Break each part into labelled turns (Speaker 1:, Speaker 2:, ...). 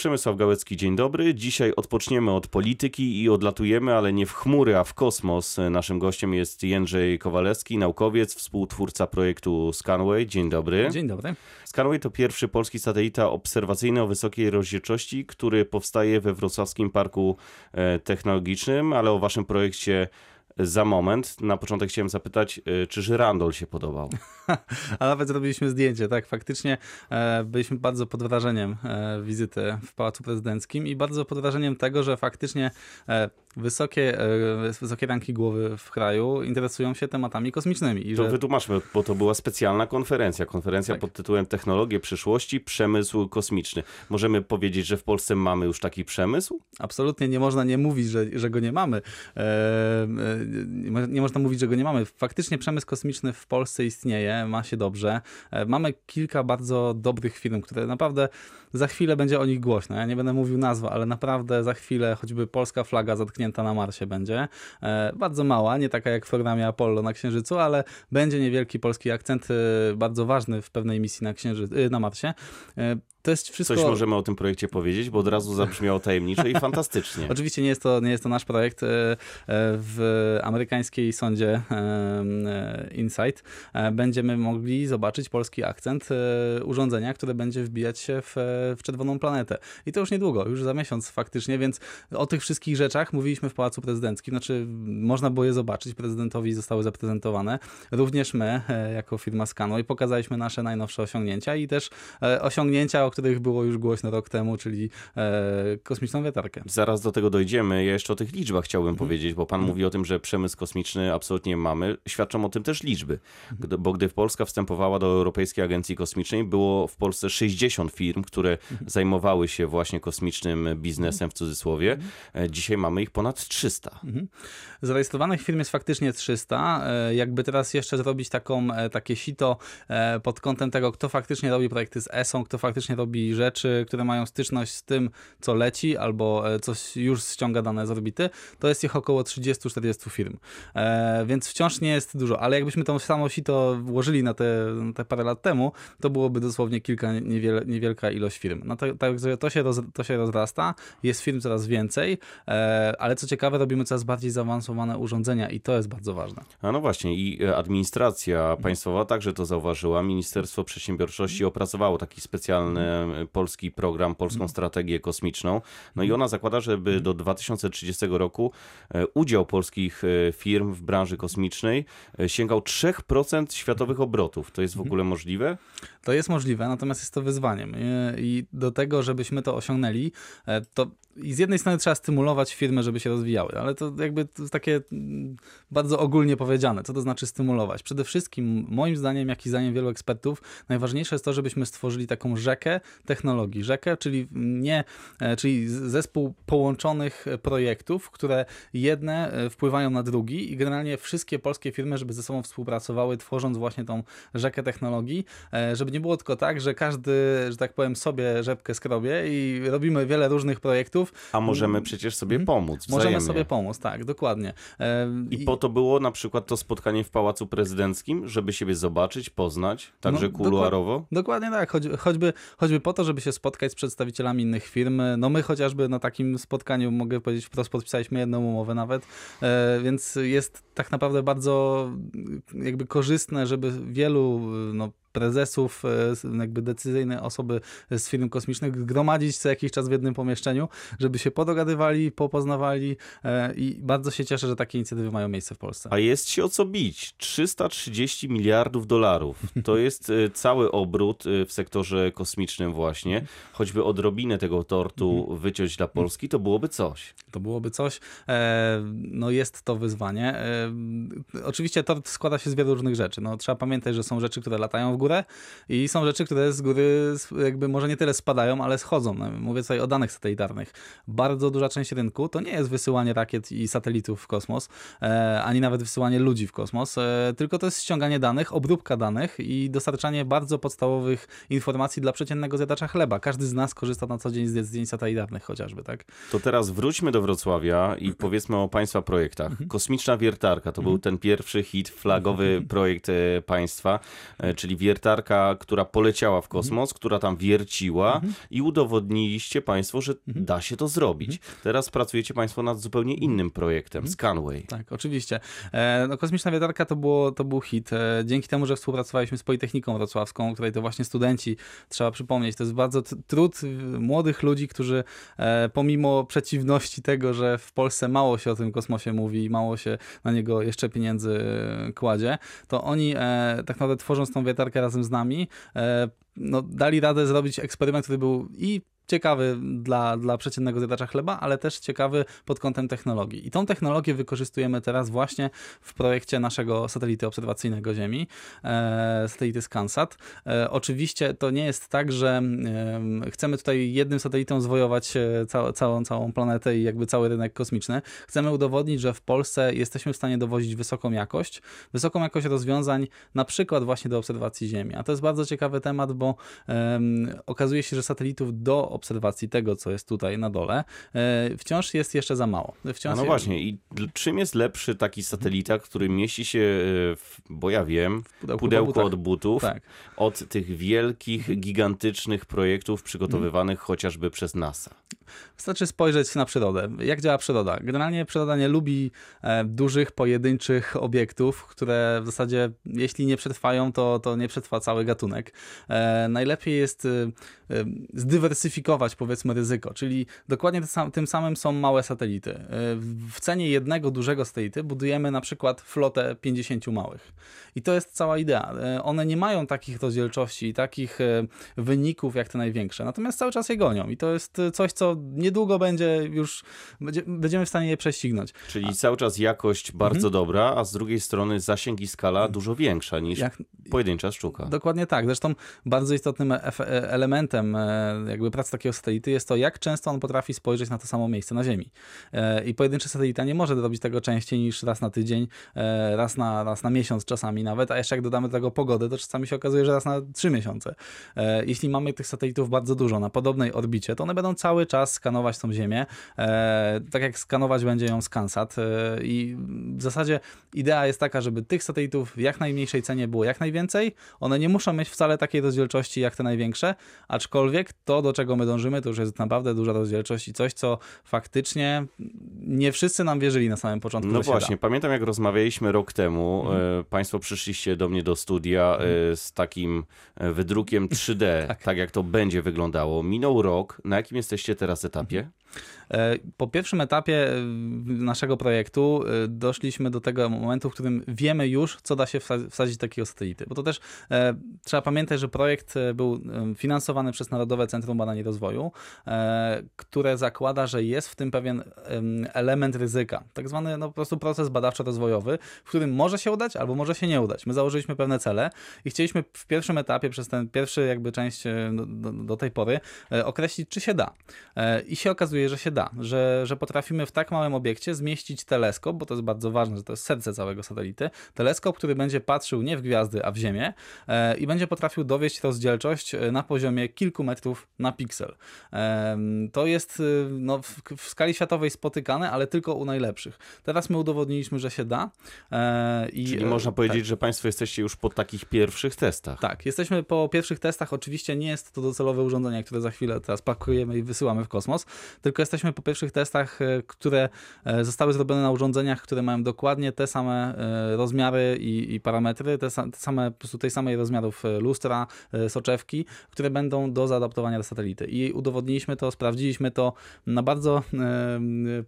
Speaker 1: Przemysław Gałecki, dzień dobry. Dzisiaj odpoczniemy od polityki i odlatujemy, ale nie w chmury, a w kosmos. Naszym gościem jest Jędrzej Kowalewski, naukowiec, współtwórca projektu Scanway. Dzień dobry.
Speaker 2: Dzień dobry.
Speaker 1: Scanway to pierwszy polski satelita obserwacyjny o wysokiej rozdzielczości, który powstaje we Wrocławskim Parku e, Technologicznym, ale o waszym projekcie za moment. Na początek chciałem zapytać, e, czy żyrandol się podobał?
Speaker 2: A nawet zrobiliśmy zdjęcie, tak, faktycznie e, byliśmy bardzo pod wrażeniem e, wizyty w Pałacu Prezydenckim i bardzo pod wrażeniem tego, że faktycznie e, wysokie, wysokie ranki głowy w kraju interesują się tematami kosmicznymi. I
Speaker 1: To
Speaker 2: że
Speaker 1: wytłumaczmy, bo to była specjalna konferencja. Konferencja
Speaker 2: Tak.
Speaker 1: pod tytułem Technologie przyszłości, przemysł kosmiczny. Możemy powiedzieć, że w Polsce mamy już taki przemysł?
Speaker 2: absolutnie nie można nie mówić, że, że go nie mamy. Nie można mówić, że go nie mamy. Faktycznie przemysł kosmiczny w Polsce istnieje, ma się dobrze. E, mamy kilka bardzo dobrych firm, które naprawdę za chwilę będzie o nich głośno. Ja nie będę mówił nazwy, ale naprawdę za chwilę choćby polska flaga zatknięta na Marsie będzie. E, bardzo mała, nie taka jak w programie Apollo na Księżycu, ale będzie niewielki polski akcent, e, bardzo ważny w pewnej misji na, Księży- e, na Marsie. To jest wszystko...
Speaker 1: Coś możemy o tym projekcie powiedzieć, bo od razu zabrzmiało tajemniczo i fantastycznie.
Speaker 2: Oczywiście nie jest to, nie jest to nasz projekt. E, e, W amerykańskiej sądzie e, Insight będziemy mogli zobaczyć polski akcent urządzenia, które będzie wbijać się w, w czerwoną planetę. I to już niedługo, już za miesiąc faktycznie, więc o tych wszystkich rzeczach mówiliśmy w Pałacu Prezydenckim. Znaczy, można było je zobaczyć, prezydentowi zostały zaprezentowane. Również my, jako firma Scanway, pokazaliśmy nasze najnowsze osiągnięcia i też osiągnięcia, o których było już głośno rok temu, czyli e, kosmiczną wietarkę.
Speaker 1: Zaraz do tego dojdziemy. Ja jeszcze o tych liczbach chciałbym
Speaker 2: Mhm.
Speaker 1: powiedzieć, bo pan mówi o tym, że przemysł kosmiczny absolutnie mamy. Świadczą o tym też liczby.
Speaker 2: Mhm.
Speaker 1: Gdy, bo gdy Polska wstępowała do Europejskiej Agencji Kosmicznej, było w Polsce 60 firm, które
Speaker 2: Mhm.
Speaker 1: zajmowały się właśnie kosmicznym biznesem w cudzysłowie.
Speaker 2: Mhm.
Speaker 1: E, Dzisiaj mamy ich ponad 300.
Speaker 2: Zarejestrowanych firm jest faktycznie 300. E, Jakby teraz jeszcze zrobić taką, e, takie sito pod kątem tego, kto faktycznie robi projekty z ESO, kto faktycznie robi rzeczy, które mają styczność z tym, co leci, albo e, coś już ściąga dane z orbity, to jest ich około 30-40 firm. E, Więc wciąż nie jest dużo, ale jakbyśmy to samo sito włożyli na te, na te parę lat temu, to byłoby dosłownie kilka niewiel, niewielka ilość firm. No także to się, to się rozrasta, jest firm coraz więcej, e, ale co ciekawe, robimy coraz bardziej zaawansowane urządzenia i to jest bardzo ważne.
Speaker 1: A no właśnie, i e, administracja państwowa także to zauważyła. Ministerstwo Przedsiębiorczości opracowało taki specjalny polski program, polską strategię kosmiczną. No i ona zakłada, żeby do 2030 roku e, udział polskich e, firm w branży kosmicznej e, sięgał 3% światowych obrotów. To jest w ogóle możliwe?
Speaker 2: To jest możliwe, natomiast jest to wyzwaniem. I- do tego, żebyśmy to osiągnęli, e, to i z jednej strony trzeba stymulować firmy, żeby się rozwijały, ale to jakby to takie mm, bardzo ogólnie powiedziane. Co to znaczy stymulować? Przede wszystkim, moim zdaniem, jak i zdaniem wielu ekspertów, najważniejsze jest to, żebyśmy stworzyli taką rzekę technologii. Rzekę, czyli nie, e, czyli zespół połączonych projektów, które jedne e, wpływają na drugi i generalnie wszystkie polskie firmy, żeby ze sobą współpracowały, tworząc właśnie tą rzekę technologii, e, żeby nie było tylko tak, że każdy, że tak powiem, sobie rzepkę skrobie i robimy wiele różnych projektów.
Speaker 1: A możemy przecież sobie pomóc
Speaker 2: Możemy
Speaker 1: wzajemnie.
Speaker 2: sobie pomóc, tak, dokładnie. E,
Speaker 1: I po to było na przykład to spotkanie w Pałacu Prezydenckim, żeby siebie zobaczyć, poznać, także
Speaker 2: No,
Speaker 1: kuluarowo?
Speaker 2: Dokładnie tak, choć, choćby, choćby po to, żeby się spotkać z przedstawicielami innych firm. No my chociażby na takim spotkaniu, mogę powiedzieć wprost, podpisaliśmy jedną umowę nawet, e, więc jest tak naprawdę bardzo jakby korzystne, żeby wielu no, prezesów, e, jakby decyzyjne osoby z firm kosmicznych gromadzić co jakiś czas w jednym pomieszczeniu, żeby się podogadywali, popoznawali e, i bardzo się cieszę, że takie inicjatywy mają miejsce w Polsce.
Speaker 1: A jest się o co bić. 330 miliardów dolarów. To jest y, cały obrót w sektorze kosmicznym właśnie. Choćby odrobinę tego tortu wyciąć dla Polski, to byłoby coś.
Speaker 2: To byłoby coś. E, no jest to wyzwanie. E, oczywiście tort składa się z wielu różnych rzeczy. No, trzeba pamiętać, że są rzeczy, które latają w górę i są rzeczy, które z góry jakby może nie tyle spadają, ale schodzą. No, mówię tutaj o danych satelitarnych. Bardzo duża część rynku to nie jest wysyłanie rakiet i satelitów w kosmos, e, ani nawet wysyłanie ludzi w kosmos, e, tylko to jest ściąganie danych, obróbka danych i dostarczanie bardzo podstawowych informacji dla przeciętnego zjadacza chleba. Każdy z nas korzysta na co dzień z zdjęć satelitarnych chociażby, tak?
Speaker 1: To teraz wróćmy do Wrocławia i powiedzmy o Państwa projektach. Kosmiczna wiertarka to był ten pierwszy hit, flagowy projekt e, państwa, czyli wiertarka wiertarka, która poleciała w kosmos, która tam wierciła
Speaker 2: Mhm.
Speaker 1: i udowodniliście Państwo, że da się to zrobić.
Speaker 2: Mhm.
Speaker 1: Teraz pracujecie Państwo nad zupełnie innym projektem, Scanway.
Speaker 2: Tak, oczywiście. E, no, kosmiczna wiertarka to, było, to był hit. E, dzięki temu, że współpracowaliśmy z Politechniką Wrocławską, której to właśnie studenci, trzeba przypomnieć, to jest bardzo trud y, młodych ludzi, którzy e, pomimo przeciwności tego, że w Polsce mało się o tym kosmosie mówi i mało się na niego jeszcze pieniędzy e, kładzie, to oni e, tak naprawdę tworząc tą wiertarkę razem z nami, e, no, dali radę zrobić eksperyment, który był i ciekawy dla, dla przeciętnego zjadacza chleba, ale też ciekawy pod kątem technologii. I tą technologię wykorzystujemy teraz właśnie w projekcie naszego satelity obserwacyjnego Ziemi, e, satelity ScanSat. E, oczywiście to nie jest tak, że em, chcemy tutaj jednym satelitą zwojować e, całą, całą, całą planetę i jakby cały rynek kosmiczny. Chcemy udowodnić, że w Polsce jesteśmy w stanie dowozić wysoką jakość, wysoką jakość rozwiązań, na przykład właśnie do obserwacji Ziemi. A to jest bardzo ciekawy temat, bo okazuje się, że satelitów do obserwacji tego, co jest tutaj na dole, e, wciąż jest jeszcze za mało. Wciąż
Speaker 1: no właśnie, i czym jest lepszy taki satelita, który mieści się, e, w, bo ja wiem,
Speaker 2: pudełku
Speaker 1: pudełko od butów,
Speaker 2: Tak.
Speaker 1: od tych wielkich, gigantycznych projektów przygotowywanych
Speaker 2: Mhm.
Speaker 1: chociażby przez NASA.
Speaker 2: Wystarczy spojrzeć na przyrodę. Jak działa przyroda? Generalnie przyroda nie lubi e, dużych, pojedynczych obiektów, które w zasadzie, jeśli nie przetrwają, to, to nie przetrwa cały gatunek. Najlepiej jest e, zdywersyfikować, powiedzmy, ryzyko, czyli dokładnie tym sam- tym samym są małe satelity. E, w- cenie jednego dużego satelity budujemy na przykład flotę 50 małych. I to jest cała idea. E, one nie mają takich rozdzielczości i takich e, wyników jak te największe, natomiast cały czas je gonią i to jest coś, co niedługo będzie już, będzie, będziemy w stanie je prześcignąć.
Speaker 1: Czyli cały czas jakość bardzo dobra, a z drugiej strony zasięg i skala dużo większa niż
Speaker 2: Jak,
Speaker 1: pojedyncza sztuka.
Speaker 2: Dokładnie tak. Zresztą bardzo istotnym e- elementem e, jakby pracy takiego satelity jest to, jak często on potrafi spojrzeć na to samo miejsce na Ziemi. E, I pojedynczy satelita nie może robić tego częściej niż raz na tydzień, e, raz na, raz na miesiąc czasami nawet, a jeszcze jak dodamy do tego pogodę, to czasami się okazuje, że raz na trzy miesiące. E, Jeśli mamy tych satelitów bardzo dużo na podobnej orbicie, to one będą cały czas skanować tą Ziemię, tak jak skanować będzie ją ScanSat e, i w zasadzie idea jest taka, żeby tych satelitów w jak najmniejszej cenie było jak najwięcej. One nie muszą mieć wcale takiej rozdzielczości jak te największe, aczkolwiek to, do czego my dążymy, to już jest naprawdę duża rozdzielczość i coś, co faktycznie nie wszyscy nam wierzyli na samym początku,
Speaker 1: No właśnie,
Speaker 2: da.
Speaker 1: pamiętam jak rozmawialiśmy rok temu,
Speaker 2: Mhm.
Speaker 1: e, państwo przyszliście do mnie do studia e, z takim e, wydrukiem 3D, tak. jak to będzie wyglądało. Minął rok, na jakim jesteście teraz etapie?
Speaker 2: E, Po pierwszym etapie naszego projektu doszliśmy do tego momentu, w którym wiemy już, co da się wsa- wsadzić takiego satelity. Bo to też trzeba pamiętać, że projekt był finansowany przez Narodowe Centrum Badań i Rozwoju, e, które zakłada, że jest w tym pewien em, element ryzyka. Tak zwany no, po prostu proces badawczo-rozwojowy, w którym może się udać albo może się nie udać. My założyliśmy pewne cele i chcieliśmy w pierwszym etapie, przez ten pierwszy jakby część e, do, do, tej pory, e, określić, czy się da. I się okazuje, że się da, że, że potrafimy w tak małym obiekcie zmieścić teleskop, bo to jest bardzo ważne, że to jest serce całego satelity, teleskop, który będzie patrzył nie w gwiazdy, a w Ziemię i będzie potrafił dowieść rozdzielczość na poziomie kilku metrów na piksel. Em, To jest y, no, w, skali światowej spotykane, ale tylko u najlepszych. Teraz my udowodniliśmy, że się da. e, I,
Speaker 1: Czyli
Speaker 2: e,
Speaker 1: można powiedzieć, że państwo jesteście już po takich pierwszych testach.
Speaker 2: tak, jesteśmy po pierwszych testach. Oczywiście nie jest to docelowe urządzenie, które za chwilę teraz pakujemy i wysyłamy w kosmos, tylko jesteśmy po pierwszych testach, e, które zostały zrobione na urządzeniach, które mają dokładnie te same rozmiary i, i parametry, te, te same, po prostu tej samej rozmiarów lustra, soczewki, które będą do zaadaptowania do satelity. I udowodniliśmy to, sprawdziliśmy to na bardzo,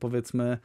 Speaker 2: powiedzmy,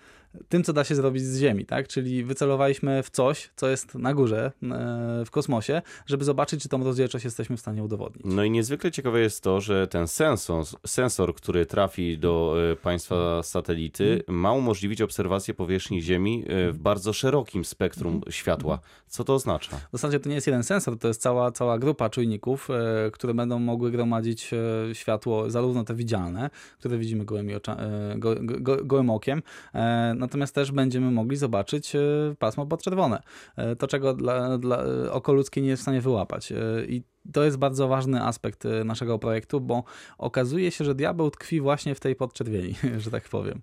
Speaker 2: tym, co da się zrobić z Ziemi, tak? Czyli wycelowaliśmy w coś, co jest na górze e, w kosmosie, żeby zobaczyć, czy tą rozdzielczość jesteśmy w stanie udowodnić.
Speaker 1: No i niezwykle ciekawe jest to, że ten sensor, sensor który trafi do e, państwa satelity, ma umożliwić obserwację powierzchni Ziemi e, w bardzo szerokim spektrum światła. Co to oznacza?
Speaker 2: W zasadzie to nie jest jeden sensor, to jest cała, cała grupa czujników, które będą mogły gromadzić światło, zarówno te widzialne, które widzimy gołymi ocza, e, go, go, gołym okiem, e, natomiast też będziemy mogli zobaczyć e, pasmo podczerwone. E, to, czego dla, dla, oko ludzkie nie jest w stanie wyłapać. E, I to jest bardzo ważny aspekt e, naszego projektu, bo okazuje się, że diabeł tkwi właśnie w tej podczerwieni, że tak powiem.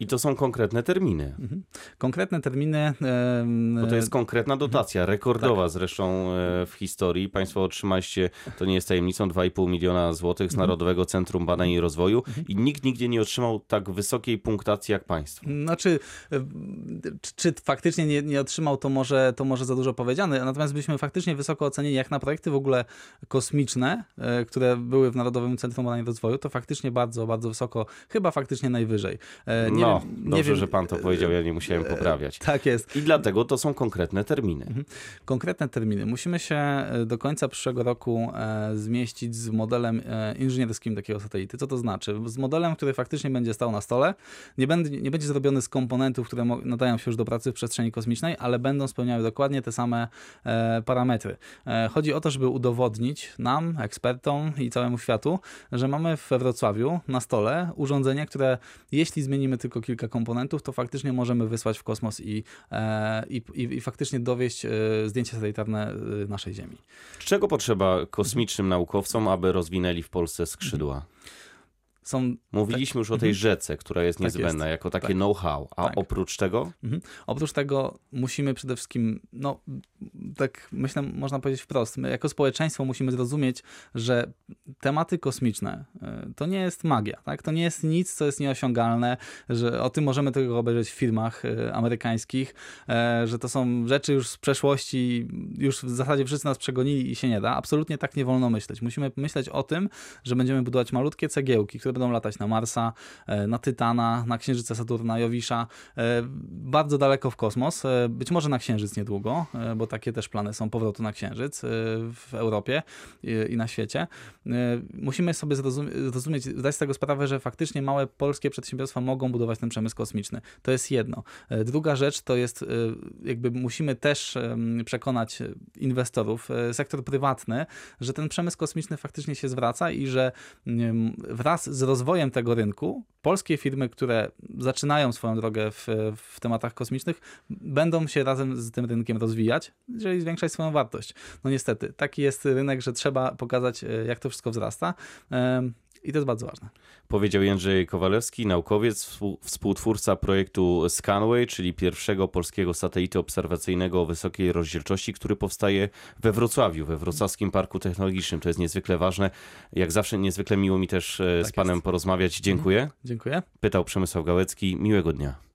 Speaker 1: I to są konkretne terminy.
Speaker 2: Mhm. Konkretne terminy.
Speaker 1: Bo to jest konkretna dotacja, rekordowa
Speaker 2: Tak.
Speaker 1: zresztą e, w historii. Państwo otrzymaliście, to nie jest tajemnicą, 2,5 miliona złotych
Speaker 2: Mhm.
Speaker 1: z Narodowego Centrum Badań i Rozwoju i nikt nigdzie nie otrzymał tak wysokiej punktacji jak państwo.
Speaker 2: Znaczy, e, czy, czy faktycznie nie, nie otrzymał, to może, to może za dużo powiedziane. Natomiast byliśmy faktycznie wysoko ocenieni jak na projekty w ogóle kosmiczne, e, które były w Narodowym Centrum Badań i Rozwoju, to faktycznie bardzo, bardzo wysoko, chyba faktycznie najwyżej. E, Nie
Speaker 1: no,
Speaker 2: wiem,
Speaker 1: dobrze,
Speaker 2: wiem,
Speaker 1: że pan to powiedział, ja nie musiałem poprawiać.
Speaker 2: Tak jest.
Speaker 1: I dlatego to są konkretne terminy.
Speaker 2: Mhm. Konkretne terminy. Musimy się e, do końca przyszłego roku e, zmieścić z modelem e, inżynierskim takiego satelity. Co to znaczy? Z modelem, który faktycznie będzie stał na stole. Nie, będzie, nie będzie zrobiony z komponentów, które nadają się już do pracy w przestrzeni kosmicznej, ale będą spełniały dokładnie te same e, parametry. E, chodzi o to, żeby udowodnić nam, ekspertom i całemu światu, że mamy we Wrocławiu na stole urządzenie, które jeśli zmienimy tylko kilka komponentów, to faktycznie możemy wysłać w kosmos i, e, i, i, i faktycznie dowieść e, zdjęcia satelitarne e, naszej Ziemi.
Speaker 1: Czego potrzeba kosmicznym naukowcom, aby rozwinęli w Polsce skrzydła?
Speaker 2: Są
Speaker 1: Mówiliśmy już o tej rzece, która jest
Speaker 2: Tak jest.
Speaker 1: niezbędna, jako takie
Speaker 2: Tak.
Speaker 1: know-how. A
Speaker 2: Tak.
Speaker 1: oprócz tego?
Speaker 2: Mhm. Oprócz tego musimy przede wszystkim, no tak myślę, można powiedzieć wprost, my jako społeczeństwo musimy zrozumieć, że tematy kosmiczne y, to nie jest magia, tak? To nie jest nic, co jest nieosiągalne, że o tym możemy tylko obejrzeć w filmach y, amerykańskich, e, że to są rzeczy już z przeszłości, już w zasadzie wszyscy nas przegonili i się nie da. Absolutnie tak nie wolno myśleć. Musimy myśleć o tym, że będziemy budować malutkie cegiełki, które będą latać na Marsa, e, na Tytana, na Księżyce Saturna, Jowisza, e, bardzo daleko w kosmos, e, być może na Księżyc niedługo, bo takie też plany są powrotu na Księżyc w Europie i na świecie. Musimy sobie zrozum- zrozumieć, zdać z tego sprawę, że faktycznie małe polskie przedsiębiorstwa mogą budować ten przemysł kosmiczny. To jest jedno. Druga rzecz to jest, jakby musimy też przekonać inwestorów, sektor prywatny, że ten przemysł kosmiczny faktycznie się zwraca i że wraz z rozwojem tego rynku polskie firmy, które zaczynają swoją drogę w, w tematach kosmicznych, będą się razem z tym rynkiem rozwijać, jeżeli zwiększać swoją wartość. No niestety, taki jest rynek, że trzeba pokazać, e, jak to wszystko wzrasta. I to jest bardzo ważne.
Speaker 1: Powiedział Jędrzej Kowalewski, naukowiec, współ- współtwórca projektu Scanway, czyli pierwszego polskiego satelity obserwacyjnego o wysokiej rozdzielczości, który powstaje we Wrocławiu, we Wrocławskim Parku Technologicznym. To jest niezwykle ważne. Jak zawsze niezwykle miło mi też e, z
Speaker 2: Tak
Speaker 1: panem
Speaker 2: jest.
Speaker 1: porozmawiać. Dziękuję.
Speaker 2: Dziękuję.
Speaker 1: Pytał Przemysław Gałecki. Miłego dnia.